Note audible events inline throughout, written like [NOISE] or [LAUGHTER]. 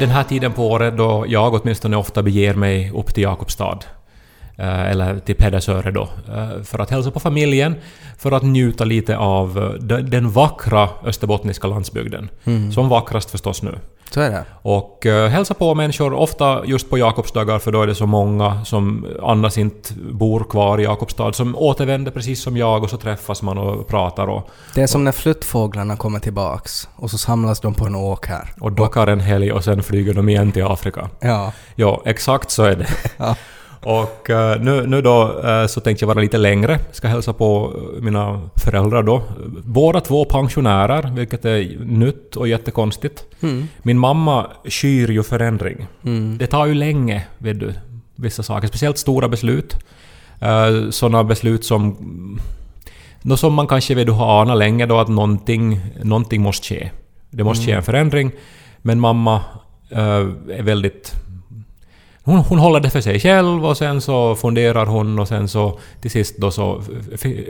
Den här tiden på året då jag åtminstone ofta beger mig upp till Jakobstad. eh, Eller till Pedersöre då. eh, För att hälsa på familjen. För att njuta lite av eh, den vackra österbottniska landsbygden. Som vackrast förstås nu. Så är det. Och uh, hälsa på människor, ofta just på Jakobsdagar för då är det så många som annars inte bor kvar i Jakobstad som återvänder precis som jag och så träffas man och pratar och, Det är som när flyttfåglarna kommer tillbaks och så samlas de på en åk här. och dockar en helg och sen flyger de igen till Afrika. Ja. Ja, exakt så är det. [LAUGHS] ja. Och eh, nu, nu då eh, så tänkte jag vara lite längre. Ska hälsa på eh, mina föräldrar då. Båda två pensionärer, vilket är nytt och jättekonstigt. Mm. Min mamma skyr ju förändring. Mm. Det tar ju länge, vet du, vissa saker. Speciellt stora beslut. Uh, sådana beslut som... Nå som man kanske vet du har anat länge då att någonting, någonting måste ske. Det måste ske en förändring. Men mamma eh, är väldigt... Hon, hon håller det för sig själv och sen så funderar hon och sen så till sist då så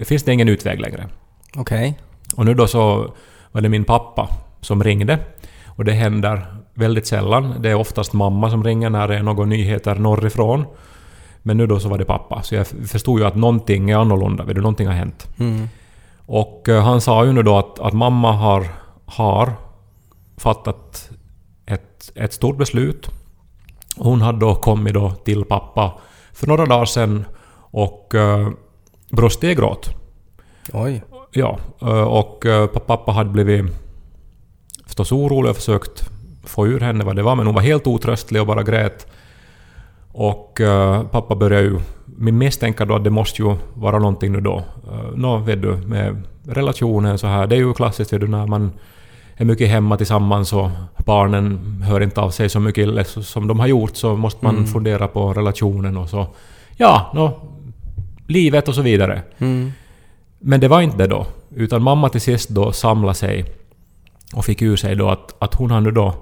finns det ingen utväg längre. Okej. Och nu då så var det min pappa som ringde. Och det händer väldigt sällan. Det är oftast mamma som ringer när det är några nyheter norrifrån. Men nu då så var det pappa. Så jag förstod ju att någonting är annorlunda. Vet du, någonting har hänt. Mm. Och eh, han sa ju nu då att, att mamma har, har fattat ett, ett stort beslut. Hon hade då kommit då till pappa för några dagar sedan och uh, brustit i gråt. Oj. Ja, eh, och eh, pappa hade blivit förstås orolig och försökt få ur henne vad det var, men hon var helt otröstlig och bara grät. Och eh, pappa började ju min misstänka då att det måste ju vara någonting nu då. Uh, Nå, vet du, med relationen så här. Det är ju klassiskt vet du, när man är mycket hemma tillsammans och barnen hör inte av sig så mycket som de har gjort så måste man Mm. fundera på relationen och så. Ja, nå, livet och så vidare. Mm. Men det var inte det då. Utan mamma till sist då samlade sig och fick ur sig då att, att hon har nu då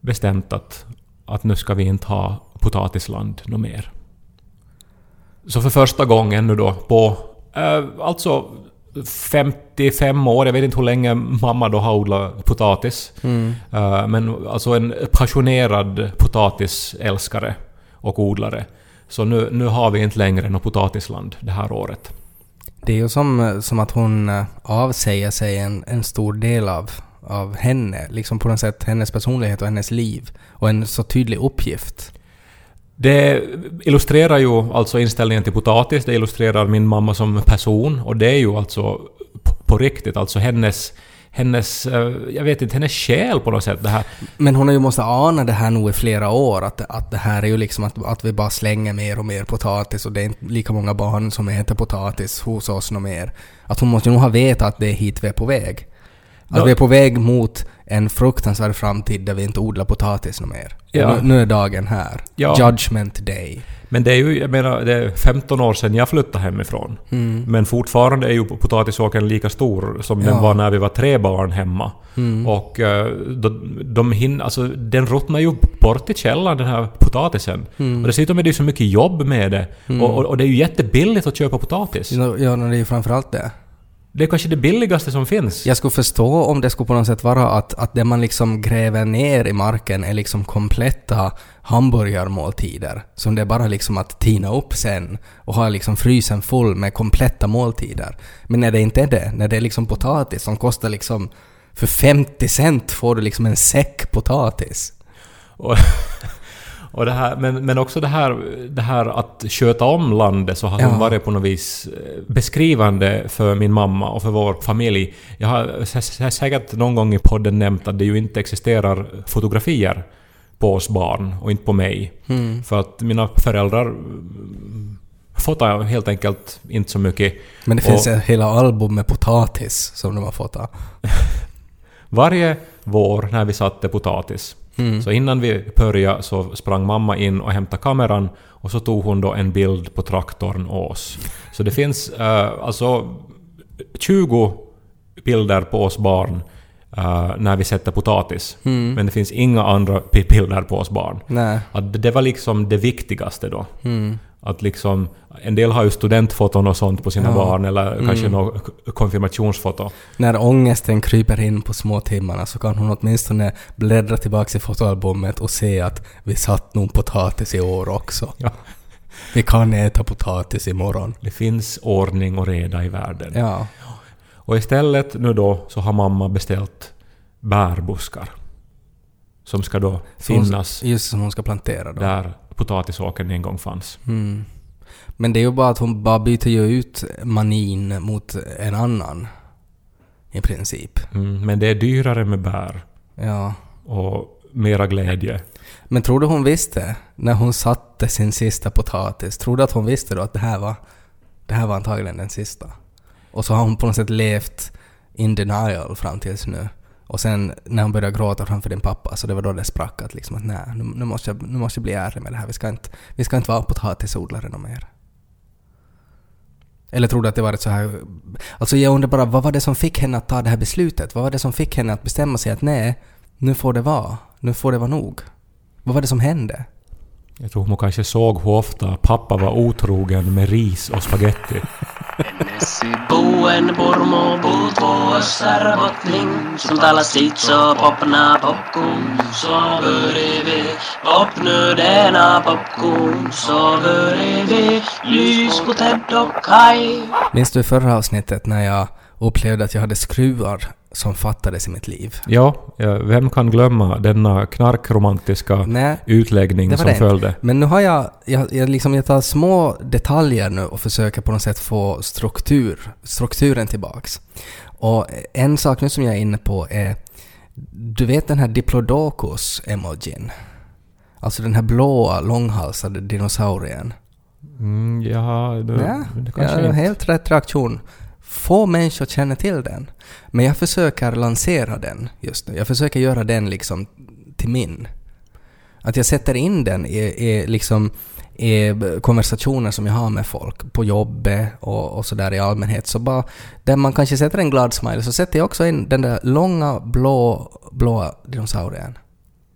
bestämt att, att nu ska vi inte ha potatisland något mer. Så för första gången nu då på eh, alltså 55 år, jag vet inte hur länge mamma då har odlat potatis. Mm. Eh, men alltså en passionerad potatisälskare och odlare. Så nu, nu har vi inte längre något potatisland det här året. Det är ju som, som att hon eh, avsäger sig en, en stor del av, av henne, liksom på något sätt hennes personlighet och hennes liv. Och en så tydlig uppgift. Det illustrerar ju alltså inställningen till potatis, det illustrerar min mamma som person och det är ju alltså på, riktigt, alltså hennes hennes, eh, jag vet inte, hennes själ på något sätt. Det här. Men hon har ju måste ana det här nog i flera år, att, att det här är ju liksom att, att vi bara slänger mer och mer potatis och det är inte lika många barn som äter potatis hos oss något mer. Att hon måste ju nog ha vetat att det är hit vi är på väg. Att Ja. vi är på väg mot en fruktansvärd framtid där vi inte odlar potatis något mer. Ja. Nu, nu är dagen här. Ja. Judgment day. Men det är ju, jag menar, det är 15 år sedan jag flyttade hemifrån. Mm. Men fortfarande är ju potatisåkern lika stor som den Ja. var när vi var tre barn hemma. Mm. Och eh, de, de hinner, alltså den ruttnar ju bort i källaren den här potatisen. Mm. Och dessutom är det ju så mycket jobb med det. Mm. Och, och, och det är ju jättebilligt att köpa potatis. Ja, ja, det är ju framförallt det. Det är kanske det billigaste som finns. Jag skulle förstå om det skulle på något sätt vara att, att det man liksom gräver ner i marken är liksom kompletta hamburgarmåltider. Som det är bara liksom att tina upp sen och ha liksom frysen full med kompletta måltider. Men när det inte är det, när det är liksom potatis som kostar liksom för 50 cent får du liksom en säck potatis. Och, [LAUGHS] [LAUGHS] och det här, men, men också det här, det här att sköta om landet så har Ja. hon varit på något vis eh, beskrivande för min mamma och för vår familj. Jag har sä- sä- säkert någon gång i podden nämnt att det ju inte existerar fotografier på oss barn och inte på mig. Mm. För att mina föräldrar mm, fotar helt enkelt inte så mycket. Men det finns Och- ett hela album med potatis som de har fått. av. [LAUGHS] Varje vår när vi satte potatis Mm. Så innan vi började så sprang mamma in och hämtade kameran och så tog hon då en bild på traktorn oss. Så det finns eh, alltså 20 bilder på oss barn eh, när vi sätter potatis. Mm. Men det finns inga andra bilder på oss barn. Nej. Att det- det var liksom det viktigaste då. Mm. Att liksom, en del har ju studentfoton och sånt på sina Ja. barn eller kanske Mm. något konfirmationsfoto. När ångesten kryper in på små timmarna så kan hon åtminstone bläddra tillbaka i fotoalbumet och se att vi satt nog potatis i år också. Ja. Vi kan äta potatis imorgon. Det finns ordning och reda i världen. Ja. Och istället nu då så har mamma beställt bärbuskar. Som ska då Så hon- finnas Just som hon ska plantera då. där potatisåkern en gång fanns. Mm. Men det är ju bara att hon bara byter ju ut manin mot en annan. I princip. Mm, men det är dyrare med bär Ja. och mera glädje. Men tror du hon visste när hon satte sin sista potatis? Tror du att hon visste då att det här var, det här var antagligen den sista? Och så har hon på något sätt levt in denial fram tills nu. Och sen när hon började gråta framför din pappa, så det var då det sprack att liksom att nej, nu, nu, måste jag, nu måste jag bli ärlig med det här. Vi ska inte, vi ska inte vara potatisodlare något mer. Eller tror du att det var ett så här... Alltså jag undrar bara, vad var det som fick henne att ta det här beslutet? Vad var det som fick henne att bestämma sig att nej, nu får det vara. Nu får det vara nog. Vad var det som hände? Jag tror hon kanske såg hur ofta pappa var otrogen med ris och spaghetti. Messi buen pormo puut vuossar bottling Som talar sitt så popna popcorn. Så börjar vi. Popnu denna popcorn. Så börjar vi. Lys på Ted och Kai Minns du förra avsnittet när jag upplevde att jag hade skruvar som fattades i mitt liv? Ja, vem kan glömma denna knarkromantiska Nej, utläggning det var som det. följde? Men nu har jag, jag, jag, liksom, jag tar små detaljer nu och försöker på något sätt få struktur, strukturen tillbaks. Och en sak nu som jag är inne på är, du vet den här Diplodocus-emojin? Alltså den här blåa långhalsade dinosaurien. Mm, ja, det, Ja, det kanske ja, inte... helt rätt reaktion. Få människor känner till den. Men jag försöker lansera den just nu. Jag försöker göra den liksom till min. Att jag sätter in den i, i liksom i konversationer som jag har med folk på jobbet och, och sådär i allmänhet. Så bara, där man kanske sätter en glad smile så sätter jag också in den där långa blå, blåa dinosaurien.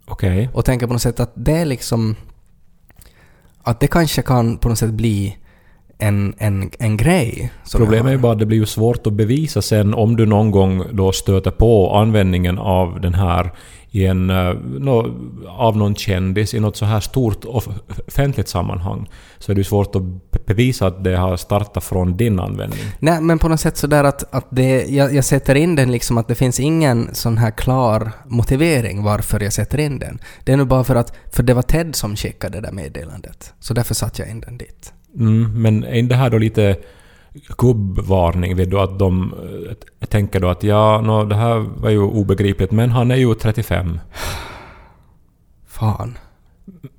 Okej. Och tänker på något sätt att det liksom... Att det kanske kan på något sätt bli en, en, en grej. Problemet är ju bara att det blir ju svårt att bevisa sen om du någon gång då stöter på användningen av den här i en, eh, nå, av någon kändis i något så här stort off- offentligt sammanhang. Så är det ju svårt att be- bevisa att det har startat från din användning. Nej, men på något sätt sådär att, att det, jag, jag sätter in den liksom att det finns ingen sån här klar motivering varför jag sätter in den. Det är nog bara för att, för det var Ted som skickade det där meddelandet. Så därför satte jag in den dit. Mm, men är inte det här då lite gubbvarning? Vet du att de eh, tänker då att ja, nå, det här var ju obegripligt men han är ju 35. Fan.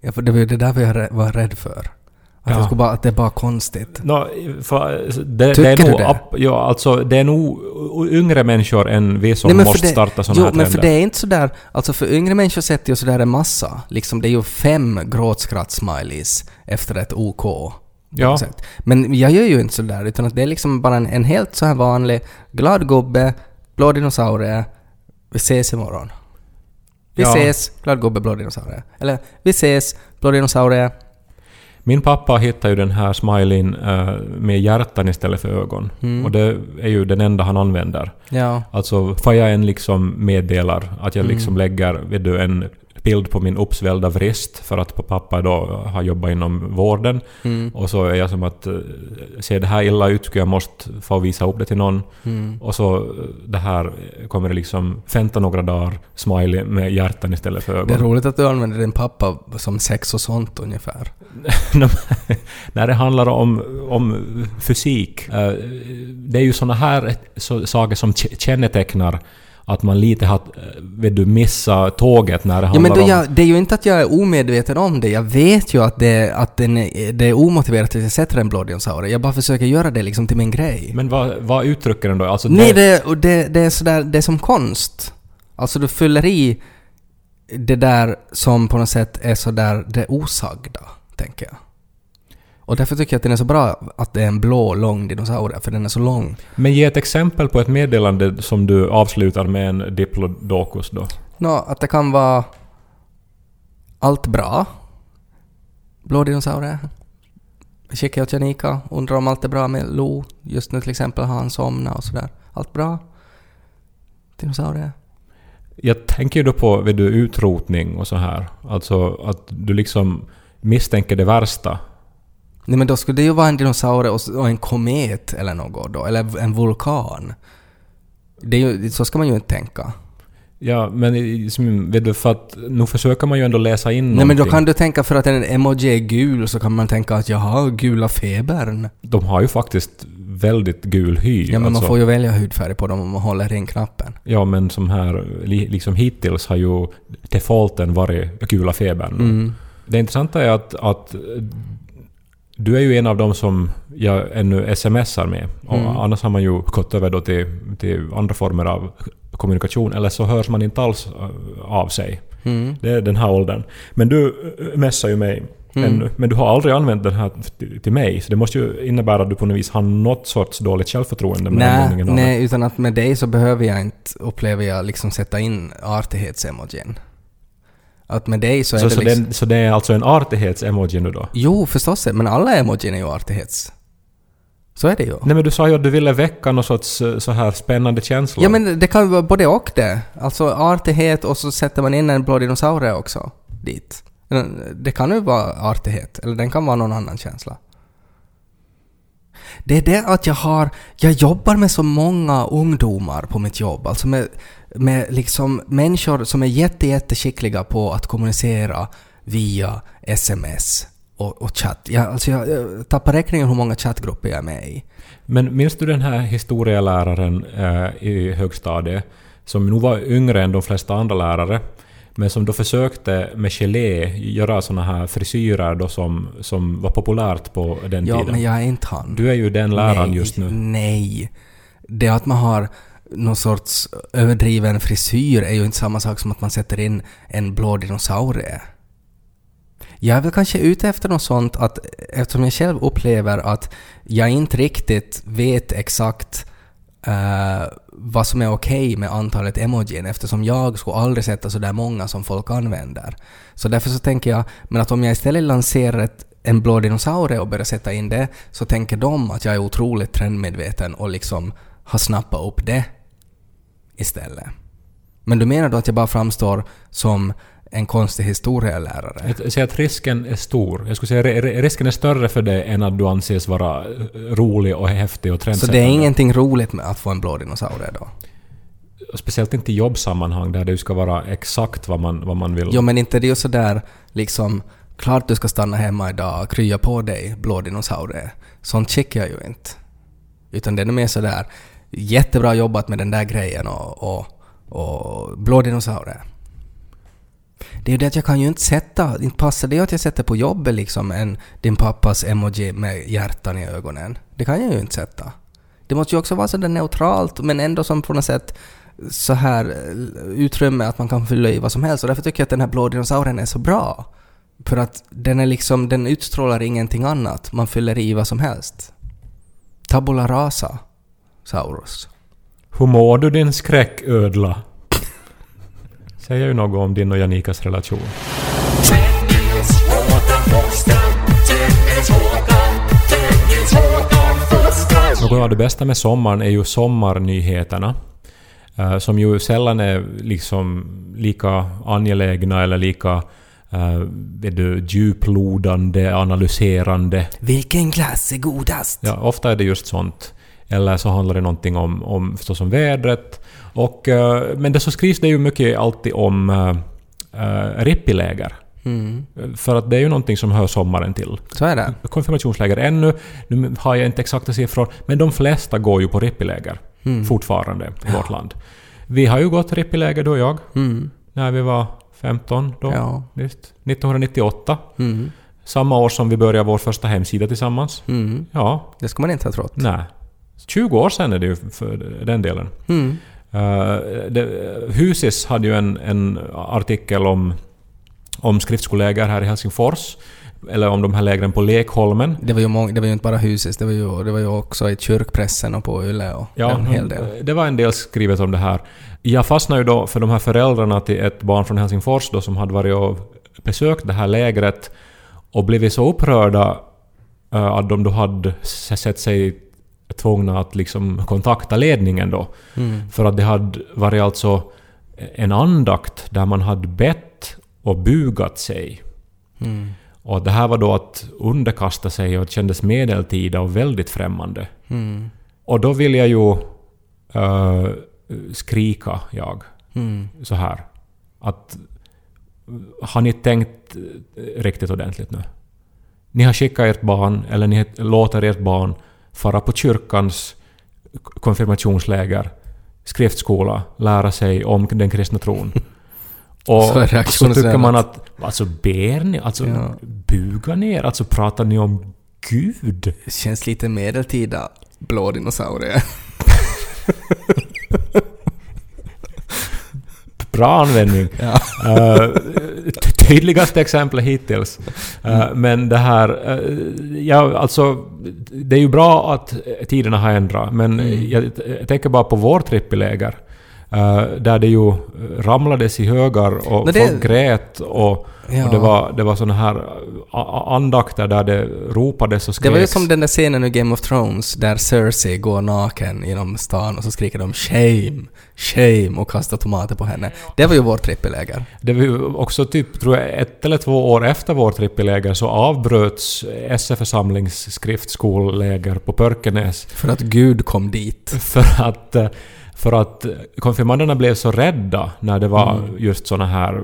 Ja, för det var ju det där vi var rädd för. Att, Ja. jag skulle bara, att det är bara konstigt. Nå, för, det, Tycker det är du nog, det? app- Ja, alltså det är nog yngre människor än vi som Nej, men måste det- starta sådana Jo, här men trender. för det är inte sådär... Alltså för yngre människor sätter ju sådär en massa. Liksom det är ju fem gråtskratt-smileys efter ett OK. Ja. Men jag gör ju inte sådär, utan att det är liksom bara en, en helt så här vanlig glad gubbe, blå dinosaurie, vi ses imorgon. Vi Ja. ses, glad gubbe, blå dinosaurie. Eller vi ses, blå dinosaurie. Min pappa hittade ju den här smileyn eh, med hjärtan istället för ögon. Mm. Och det är ju den enda han använder. Ja. Alltså, får jag en liksom meddelar att jag Mm. liksom lägger vet du, en bild på min uppsvällda vrist för att pappa då har jobbat inom vården. Mm. Och så är jag som att eh, ser det här illa ut, jag måste få visa upp det till någon. Mm. Och så eh, det här kommer det liksom 15 några dagar smiley med hjärtan istället för ögon. Det är roligt att du använder din pappa som sex och sånt ungefär. [LAUGHS] När det handlar om, om fysik. eh, Det är ju såna här saker som kännetecknar att man lite har eh, vet du, missat tåget när det Ja, handlar men då om... jag, det är ju inte att jag är omedveten om det. Jag vet ju att det, att den det är omotiverat att jag sätter en blå dinosaurie. Jag bara försöker göra det liksom till min grej. Men vad, vad uttrycker den då? Alltså Nej, det, och det, det är sådär, det är som konst. Alltså du fyller i det där som på något sätt är sådär det osagda, tänker jag. Och därför tycker jag att den är så bra att det är en blå lång dinosaurie, för den är så lång. Men ge ett exempel på ett meddelande som du avslutar med en diplodocus då. Nå, att det kan vara allt bra. Blå dinosaurie. Skickar jag till Janika, undrar om allt är bra med Lo. Just nu till exempel har han somnat och sådär. Allt bra? Dinosaurier? Jag tänker ju då på vet du, utrotning och så här. Alltså att du liksom misstänker det värsta. Nej men då skulle det ju vara en dinosaurie och en komet eller något då, eller en vulkan. Det är ju, så ska man ju inte tänka. Ja, men som, vet du, för att nu försöker man ju ändå läsa in Nej men då någonting. kan du tänka för att en emoji är gul så kan man tänka att jaha, gula febern. De har ju faktiskt väldigt gul hy. Ja men alltså. man får ju välja hudfärg på dem om man håller in knappen. Ja, men som här, li, liksom hittills har ju defaulten varit gula febern. Mm. Det intressanta är att, att du är ju en av dem som jag ännu smsar med. Och Mm. Annars har man ju gått över då till, till andra former av kommunikation, eller så hörs man inte alls äh, av sig. Mm. Det är den här åldern. Men du äh, messar ju mig Mm. ännu. Men du har aldrig använt den här till, till mig, så det måste ju innebära att du på något vis har något sorts dåligt självförtroende med Nej, den. nej, utan att med dig så behöver jag inte, upplever jag, liksom sätta in artighetsemojin. Att med dig så är Så, det så, liksom... den, så det är alltså en artighets-emoji nu då? Jo, förstås, men alla emojin är ju artighets. Så är det ju. Nej men du sa ju att du ville väcka någon sorts eh, så här spännande känslor. Ja men det kan ju vara både och det. Alltså artighet och så sätter man in en blå dinosaurie också dit. Det kan ju vara artighet, eller den kan vara någon annan känsla. Det är det att jag har, jag jobbar med så många ungdomar på mitt jobb, alltså med, med liksom människor som är jätte, jätteskickliga på att kommunicera via sms och, och chatt. Jag, alltså jag, jag tappar räkningen hur många chattgrupper jag är med i. Men minns du den här historieläraren eh, i högstadiet som nog var yngre än de flesta andra lärare men som då försökte med gelé göra såna här frisyrer då som, som var populärt på den Ja, tiden? men jag är inte han. Du är ju den läraren nej, just nu. Nej. Det att man har någon sorts överdriven frisyr är ju inte samma sak som att man sätter in en blå dinosaurie. Jag är väl kanske ute efter något sånt att eftersom jag själv upplever att jag inte riktigt vet exakt uh, vad som är okej med antalet emojin eftersom jag skulle aldrig sätta sådär många som folk använder. Så därför så tänker jag, men att om jag istället lanserar ett, en blå dinosaurie och börjar sätta in det så tänker de att jag är otroligt trendmedveten och liksom har snappat upp det istället. Men du menar då att jag bara framstår som en konstig historielärare? Jag säger att risken är stor. Jag skulle säga att risken är större för det än att du anses vara rolig och häftig och Så trendsättande. det är ingenting roligt med att få en blå dinosaurie då? Speciellt inte i jobbsammanhang där det ska vara exakt vad man, vad man vill. Jo men inte det är ju sådär liksom klart du ska stanna hemma idag, krya på dig, blå dinosaurie. Sånt checkar jag ju inte. Utan det är mer sådär jättebra jobbat med den där grejen och, och, och blå dinosaurier. Det är ju det att jag kan ju inte sätta, inte passar det ju att jag sätter på jobbet liksom en din pappas emoji med hjärtan i ögonen. Det kan jag ju inte sätta. Det måste ju också vara sådär neutralt men ändå som på något sätt så här eh, utrymme att man kan fylla i vad som helst och därför tycker jag att den här blå dinosaurien är så bra. För att den är liksom, den utstrålar ingenting annat. Man fyller i vad som helst. Tabula rasa, Saurus. Hur mår du din skräcködla? Säger ju något om din och Janikas relation. Något av det bästa med sommaren är ju sommarnyheterna. eh, som ju sällan är liksom lika angelägna eller lika uh, vet du, djuplodande, analyserande. Vilken glass är godast? Ja, ofta är det just sånt. Eller så handlar det någonting om, om förstås om vädret. Och, eh, men det så skrivs det ju mycket alltid om uh, rippiläger. Mm. För att det är ju någonting som hör sommaren till. Så är det. Konfirmationsläger ännu, nu har jag inte exakta siffror, men de flesta går ju på rippiläger Mm. fortfarande i vårt land. Vi har ju gått rippiläger du och jag, Mm. när vi var 15 då. Ja. Visst. 1998. Mm. Samma år som vi började vår första hemsida tillsammans. Mm. Ja, Det ska man inte ha trott. nej. 20 år sedan är det ju för den delen. Mm. Uh, Husis hade ju en, en artikel om, om skriftskoläger här i Helsingfors. Eller om de här lägren på Lekholmen. Det var ju, mång- det var ju inte bara huset, det var ju, det var ju också i kyrkpressen och på Yle och en hel del. det var en del skrivet om det här. Jag fastnade ju då för de här föräldrarna till ett barn från Helsingfors då som hade varit och besökt det här lägret och blivit så upprörda eh, att de då hade sett sig tvungna att liksom kontakta ledningen då. Mm. För att det hade varit alltså en andakt där man hade bett och bugat sig. Mm. Och det här var då att underkasta sig och kändes medeltida och väldigt främmande. Mm. Och då vill jag ju eh, skrika, jag, Mm. så här. Att har ni tänkt riktigt ordentligt nu? Ni har skickat ert barn, eller ni låter ert barn fara på kyrkans konfirmationsläger, skriftskola, lära sig om den kristna tron. [LAUGHS] Och Så så, tycker man att, alltså ber ni, alltså Ja. bugar ni er, alltså pratar ni om Gud? Det känns lite medeltida blå dinosaurier. [LAUGHS] Bra användning. Ja. Eh, [LAUGHS] tydligaste exemplet hittills. Eh, men det här... eh, ja, alltså... Det är ju bra att tiderna har ändrat, men Mm. jag, jag tänker bara på vår tripp i läger. eh, där det ju ramlades i högar och Men det- folk grät och, Ja. och det var, det var såna här andakter där det ropades och Det skreks. var ju som den där scenen i Game of Thrones där Cersei går naken genom stan och så skriker de “Shame! Shame!” och kastar tomater på henne. Det var ju vårt trippelläger. Det var ju också typ, tror jag, ett eller två år efter vår tripp i läger så avbröts SF-församlings skriftskoläger på Pörkenäs För att Gud kom dit. för att, eh, för att konfirmanderna blev så rädda när det var Mm. just såna här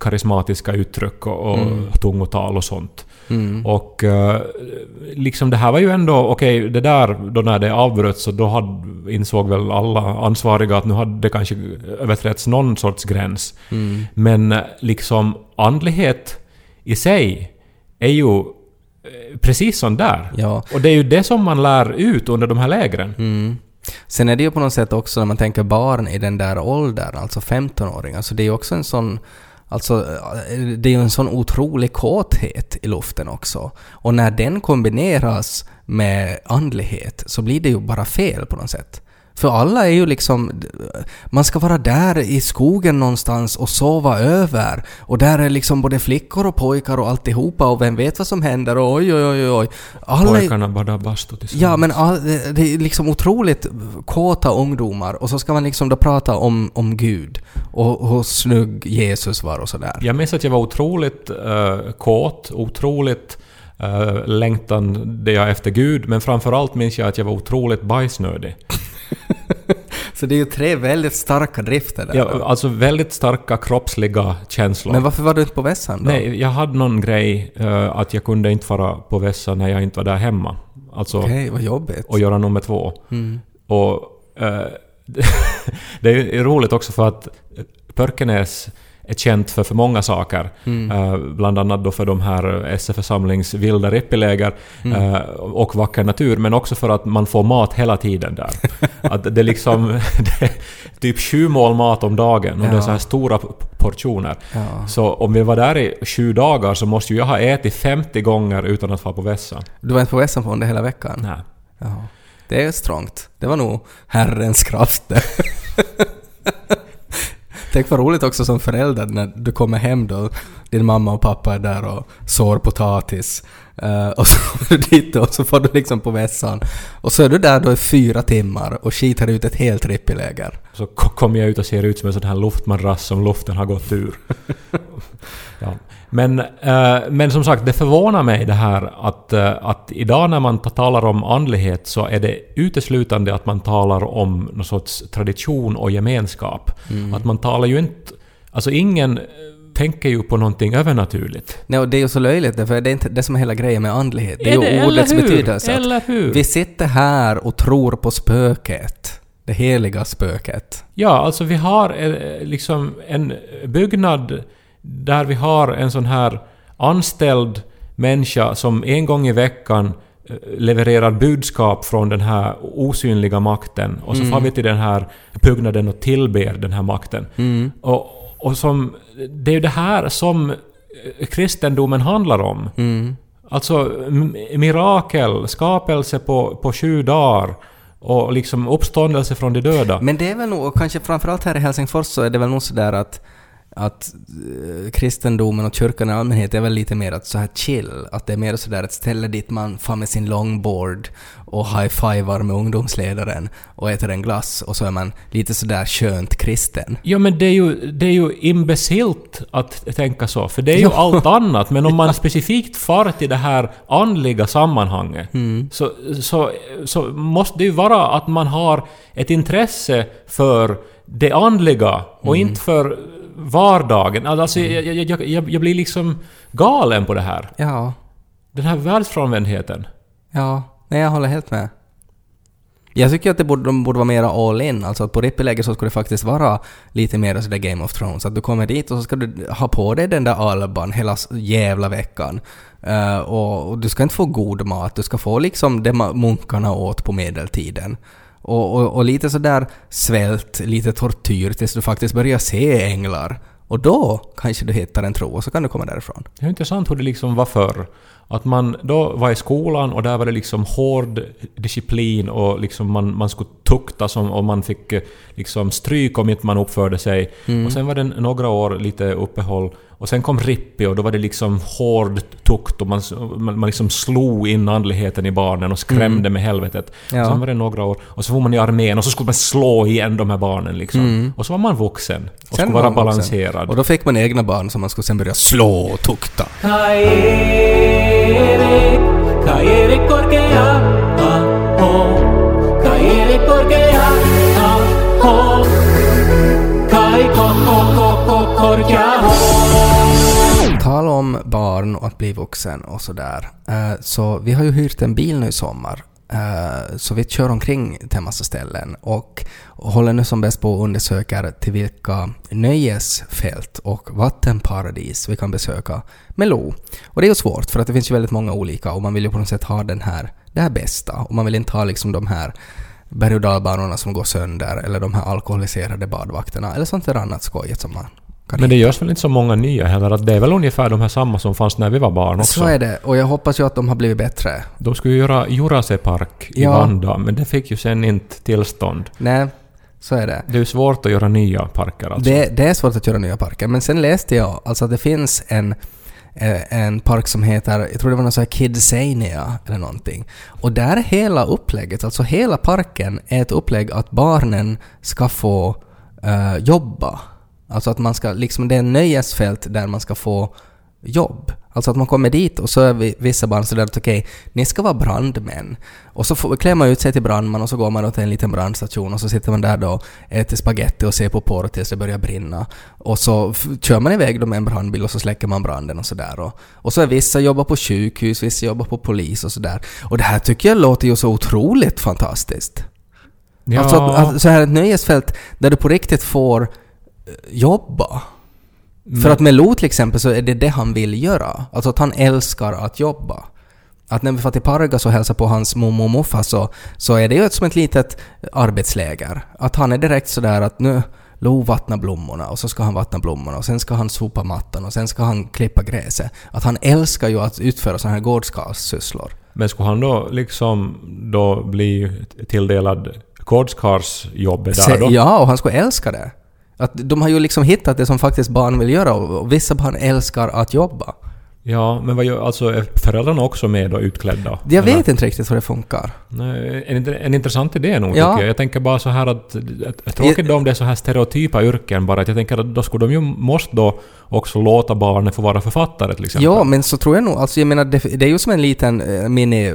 karismatiska uttryck och, och Mm. tungotal och sånt. Mm. Och eh, liksom det här var ju ändå, okej, det där då när det avbröts så då hade, insåg väl alla ansvariga att nu hade det kanske överträtts någon sorts gräns. Mm. Men eh, liksom andlighet i sig är ju eh, precis sån där. Ja. Och det är ju det som man lär ut under de här lägren. Mm. Sen är det ju på något sätt också när man tänker barn i den där åldern, alltså 15-åringar, så det är ju också en sån Alltså, eh, det är ju en sån otrolig kåthet i luften också. Och när den kombineras med andlighet så blir det ju bara fel på något sätt. För alla är ju liksom... Man ska vara där i skogen någonstans och sova över. Och där är liksom både flickor och pojkar och alltihopa och vem vet vad som händer och oj oj oj oj. Alla Pojkarna badar bastu tillsammans. Ja, men all, det är liksom otroligt kåta ungdomar och så ska man liksom då prata om, om Gud och hur snygg Jesus var och sådär. Jag minns att jag var otroligt uh, kåt, otroligt uh, längtande jag efter Gud, men framförallt minns jag att jag var otroligt bajsnödig. Så det är ju tre väldigt starka drifter där. Ja, alltså väldigt starka kroppsliga känslor. Men varför var du inte på vässan då? Nej, jag hade någon grej eh, att jag kunde inte fara på vässa när jag inte var där hemma. Alltså, Okej, vad jobbigt. och göra nummer två. Mm. Och eh, [LAUGHS] det är ju roligt också för att Pörkenäs är känt för för många saker. Mm. Eh, bland annat då för de här SF-församlings vilda rippeläger Mm. eh, och vacker natur, men också för att man får mat hela tiden där. [LAUGHS] att det är liksom [LAUGHS] det är typ sju mål mat om dagen och det är Ja. så här stora portioner. Ja. Så om vi var där i sju dagar så måste ju jag ha ätit 50 gånger utan att få på vässan. Du var inte på vässan på under hela veckan? Nej. Ja. Det är strångt. Det var nog Herrens krafter. [LAUGHS] Tänk vad roligt också som förälder när du kommer hem då, din mamma och pappa är där och sår potatis eh, och så [LAUGHS] kommer du dit och så får du liksom på vässan. Och så är du där då i fyra timmar och skitar ut ett helt rippiläger. Så ko- kommer jag ut och ser ut som en sån här luftmadrass som luften har gått ur. [LAUGHS] ja. men, eh, men som sagt, det förvånar mig det här att, eh, att idag när man ta- talar om andlighet så är det uteslutande att man talar om någon sorts tradition och gemenskap. Att man talar ju inte... Alltså ingen tänker ju på någonting övernaturligt. Nej, och det är ju så löjligt för det är inte det som är hela grejen med andlighet. Det är, Är det- ju ordets hur? betydelse. Eller hur? Vi sitter här och tror på spöket. Det heliga spöket. Ja, alltså vi har eh, liksom en byggnad där vi har en sån här anställd människa som en gång i veckan eh, levererar budskap från den här osynliga makten och så Mm. får vi till den här byggnaden och tillber den här makten. Mm. Och, och som... Det är ju det här som eh, kristendomen handlar om. Mm. Alltså mirakel, skapelse på, på sju dagar och liksom uppståndelse från de döda. Men det är väl nog, och kanske framförallt här i Helsingfors så är det väl nog sådär att att eh, kristendomen och kyrkan i allmänhet är väl lite mer att så här chill, att det är mer sådär ett ställe dit man far med sin longboard och high-fivar med ungdomsledaren och äter en glass och så är man lite sådär skönt kristen. Ja men det är ju, det är ju imbecilt att tänka så, för det är ju allt annat. Men om man [LAUGHS] specifikt far till det här andliga sammanhanget så, så, så måste det ju vara att man har ett intresse för det andliga och inte för vardagen. Alltså jag, jag, jag, jag, jag blir liksom galen på det här. Ja, Den här världsfrånvändheten. ja, nej jag håller helt med. Jag tycker att det borde, de borde vara mera all in, alltså att på rippeläget så skulle det faktiskt vara lite mer sådär Game of Thrones, att du kommer dit och så ska du ha på dig den där alban hela jävla veckan. Eh, och, och du ska inte få god mat, du ska få liksom det munkarna åt på medeltiden. Och, och, och lite sådär svält, lite tortyr tills du faktiskt börjar se änglar. Och då kanske du hittar en tro och så kan du komma därifrån. Det är intressant hur det liksom var förr. Att man då var i skolan och där var det liksom hård disciplin och liksom man, man skulle tuktas om, och man fick eh, liksom stryk om inte man uppförde sig. Och sen var det några år lite uppehåll och sen kom Rippi och då var det liksom hård tukt och man, man, man liksom slog in andligheten i barnen och skrämde med helvetet. Ja. Och sen var det några år och så var man i armén och så skulle man slå igen de här barnen liksom. Och så var man vuxen och Sen skulle var vara vuxen. balanserad. Och då fick man egna barn som man skulle sen börja slå och tukta. Kai om barn och att bli vuxen och sådär. Eh, så vi har ju hyrt en bil nu i sommar. Eh, så vi kör omkring till en massa ställen och håller nu som bäst på och undersöker till vilka nöjesfält och vattenparadis vi kan besöka med Lo. Och det är ju svårt för att det finns ju väldigt många olika och man vill ju på något sätt ha den här, det här bästa och man vill inte ha liksom de här berg och dalbanorna som går sönder eller de här alkoholiserade badvakterna eller sånt där annat skojigt som man kan Men det görs väl inte så många nya heller? Att det är väl ungefär de här samma som fanns när vi var barn också? Så är det, och jag hoppas ju att de har blivit bättre. De skulle ju göra Jurasepark i Ja. Vanda, men det fick ju sen inte tillstånd. Nej, så är det. Det är ju svårt att göra nya parker alltså. Det, det är svårt att göra nya parker, men sen läste jag alltså att det finns en, eh, en park som heter, jag tror det var någon sån här Kidsania eller någonting. Och där är hela upplägget, alltså hela parken är ett upplägg att barnen ska få eh, jobba. Alltså att man ska, liksom det är en nöjesfält där man ska få jobb. Alltså att man kommer dit och så är vi, vissa barn sådär att okej, ni ska vara brandmän. Och så får, klär man ut sig till brandman och så går man då till en liten brandstation och så sitter man där då, äter spaghetti och ser på porr tills det börjar brinna. Och så kör man iväg då med en brandbil och så släcker man branden och sådär. Och, och så är vissa jobbar på sjukhus, vissa jobbar på polis och sådär. Och det här tycker jag låter ju så otroligt fantastiskt. ja, Alltså att, att, så här ett nöjesfält där du på riktigt får jobba. För att med Lo till exempel så är det det han vill göra. Alltså att han älskar att jobba. Att när vi får till Pargas och hälsar på hans mormor och morfar så, så är det ju som ett litet arbetsläger. Att han är direkt sådär att nu Lo vattnar blommorna och så ska han vattna blommorna och sen ska han sopa mattan och sen ska han klippa gräset. Att han älskar ju att utföra sådana här gårdskarlssysslor. Men skulle han då liksom då bli tilldelad gårdskarsjobbet där då? Ja, och han skulle älska det. Att de har ju liksom hittat det som faktiskt barn vill göra och vissa barn älskar att jobba. Ja, men vad gör, alltså är föräldrarna också med och utklädda? Jag Eller? vet inte riktigt hur det funkar. Nej, en, en intressant idé nog Ja. tycker jag. Jag tänker bara så här att... att- Tråkigt då om det är så här stereotypa yrken bara. Att jag tänker att då skulle de ju måste då också låta barnen få vara författare till exempel. Ja, men så tror jag nog. Alltså jag menar, det, det är ju som en liten eh, mini...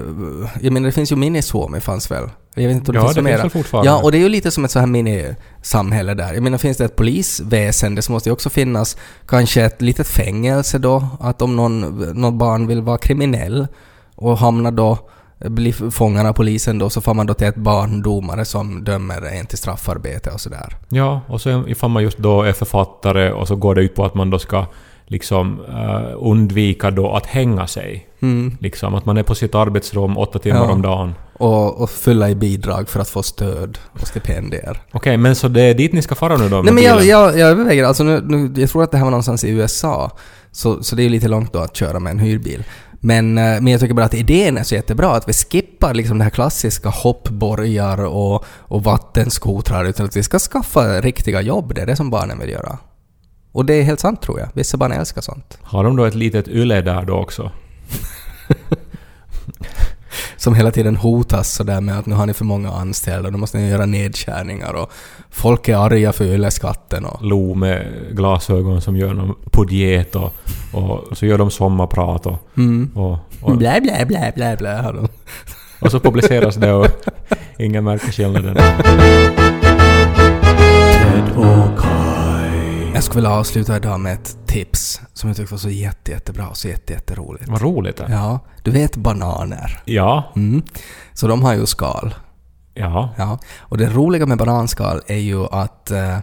Jag menar, det finns ju Minisuomi fanns väl? Jag vet inte om det Ja, finns det så finns väl fortfarande. Ja, och det är ju lite som ett så här mini-samhälle där. Jag menar, finns det ett polisväsende så måste det också finnas kanske ett litet fängelse då. Att om någon, någon barn vill vara kriminell och hamnar då blir fångad av polisen då så får man då till ett barndomare som dömer en till straffarbete och sådär. Ja, och sen ifall man just då är författare och så går det ut på att man då ska liksom eh, undvika då att hänga sig. Mm. Liksom att man är på sitt arbetsrum åtta timmar Ja. om dagen. Och, och fylla i bidrag för att få stöd och stipendier. Okej, men så det är dit ni ska fara nu då Nej men jag, jag, jag överväger, alltså nu, nu, jag tror att det här var någonstans i USA. Så, så det är ju lite långt då att köra med en hyrbil. Men, eh, men jag tycker bara att idén är så jättebra att vi skippar liksom det här klassiska hoppborgar och, och vattenskotrar utan att vi ska skaffa riktiga jobb. Det är det som barnen vill göra. Och det är helt sant tror jag. Vissa barn älskar sånt. Har de då ett litet ylle där då också? [LAUGHS] Som hela tiden hotas sådär med att nu har ni för många anställda, då måste ni göra nedskärningar och folk är arga för ylleskatten och... Lo med glasögon som gör någon på diet och, och så gör de sommarprat och, Mm. och, och, Blä, blä, blä, blä, blä, har de. och så publiceras det och ingen märker skillnaden. Jag skulle vilja avsluta idag med ett tips som jag tyckte var så jätte, jättebra och så jätte, jätteroligt. Vad roligt det. Ja, du vet bananer. Ja, Mm. Så de har ju skal. ja. Ja. Och det roliga med bananskal är ju att eh,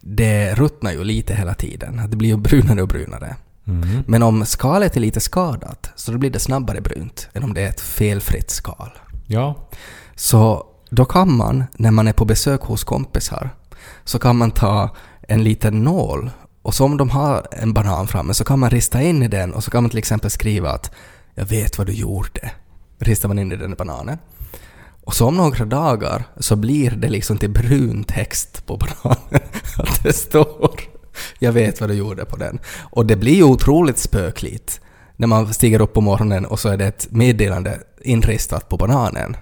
det ruttnar ju lite hela tiden. Det blir ju brunare och brunare. Mm. Men om skalet är lite skadat så då blir det snabbare brunt än om det är ett felfritt skal. Ja, Så då kan man, när man är på besök hos kompisar, så kan man ta en liten nål och så om de har en banan framme så kan man rista in i den och så kan man till exempel skriva att ”Jag vet vad du gjorde”. Ristar man in i den bananen. Och så om några dagar så blir det liksom till brun text på bananen. [LAUGHS] Att det står ”Jag vet vad du gjorde” på den. Och det blir ju otroligt spökligt när man stiger upp på morgonen och så är det ett meddelande inristat på bananen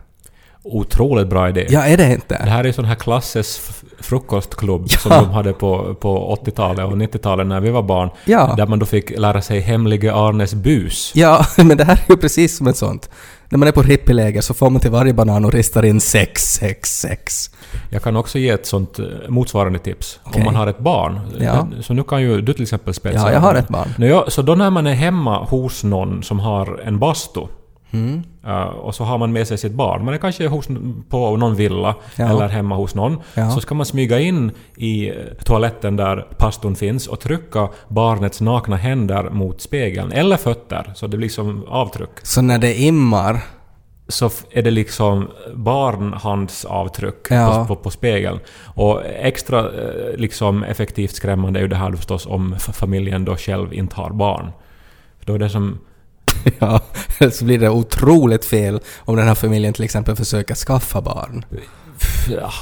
otroligt bra idé. Ja, är det inte? Det här är sån här klasses f- frukostklubb Ja. som de hade på, på 80-talet och 90-talet när vi var barn. Ja. Där man då fick lära sig hemlige Arnes bus. Ja, [LAUGHS] men det här är ju precis som ett sånt. När man är på rippiläger så får man till varje banan och ristar in 666. Jag kan också ge ett sånt eh, motsvarande tips. Okej. Om man har ett barn. Ja. Så nu kan ju du till exempel spetsa. Ja, jag har ett barn. Så då när man är hemma hos någon som har en bastu Mm. eh, och så har man med sig sitt barn. Man är kanske hos, på någon villa Ja. eller hemma hos någon. Ja. Så ska man smyga in i eh, toaletten där pastun finns och trycka barnets nakna händer mot spegeln. Eller fötter, så det blir som avtryck. Så när det immar, så är det liksom barnhandsavtryck Ja. på, på, på spegeln. Och extra eh, liksom effektivt skrämmande är ju det här förstås om familjen då själv inte har barn. För då är det som... [LAUGHS] ja, så blir det otroligt fel om den här familjen till exempel försöker skaffa barn.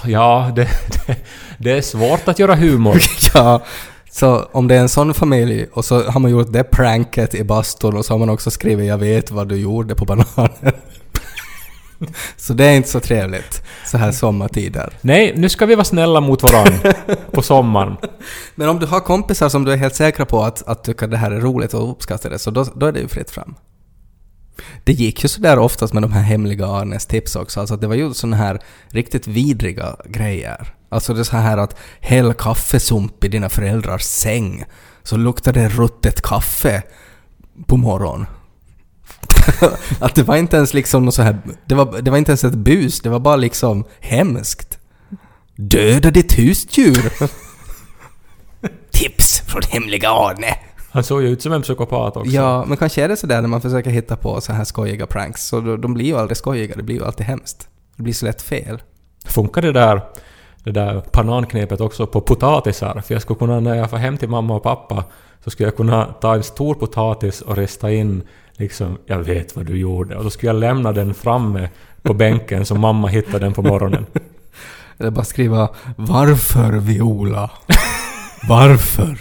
Ja, det, det, [LAUGHS] det är svårt att göra humor. [LAUGHS] ja, så om det är en sån familj och så har man gjort det pranket i bastun och så har man också skrivit ”Jag vet vad du gjorde” på bananen. [LAUGHS] så det är inte så trevligt så här sommartider. Nej, nu ska vi vara snälla mot varandra på sommaren. [LAUGHS] Men om du har kompisar som du är helt säkra på att, att tycka det här är roligt och uppskattar det, så då, då är det ju fritt fram. Det gick ju sådär oftast med de här hemliga Arnes tips också, alltså det var ju såna här riktigt vidriga grejer. Alltså det är så här att häll kaffesump i dina föräldrars säng, så luktar det ruttet kaffe på morgonen. [LAUGHS] att det var inte ens liksom något så här, det var, det var inte ens ett bus, det var bara liksom hemskt. Döda ditt husdjur! Tips från hemliga Arne! Han såg ju ut som en psykopat också. Ja, men kanske är det sådär när man försöker hitta på så här skojiga pranks, så de, blir ju aldrig skojiga, det blir ju alltid hemskt. Det blir så lätt fel. Funkar det där, det där bananknepet också på potatisar? För jag skulle kunna, när jag får hem till mamma och pappa, så skulle jag kunna ta en stor potatis och rista in liksom, jag vet vad du gjorde. Och då skulle jag lämna den framme på bänken så mamma hittade den på morgonen. [LAUGHS] Eller bara skriva ”Varför Viola?” Varför?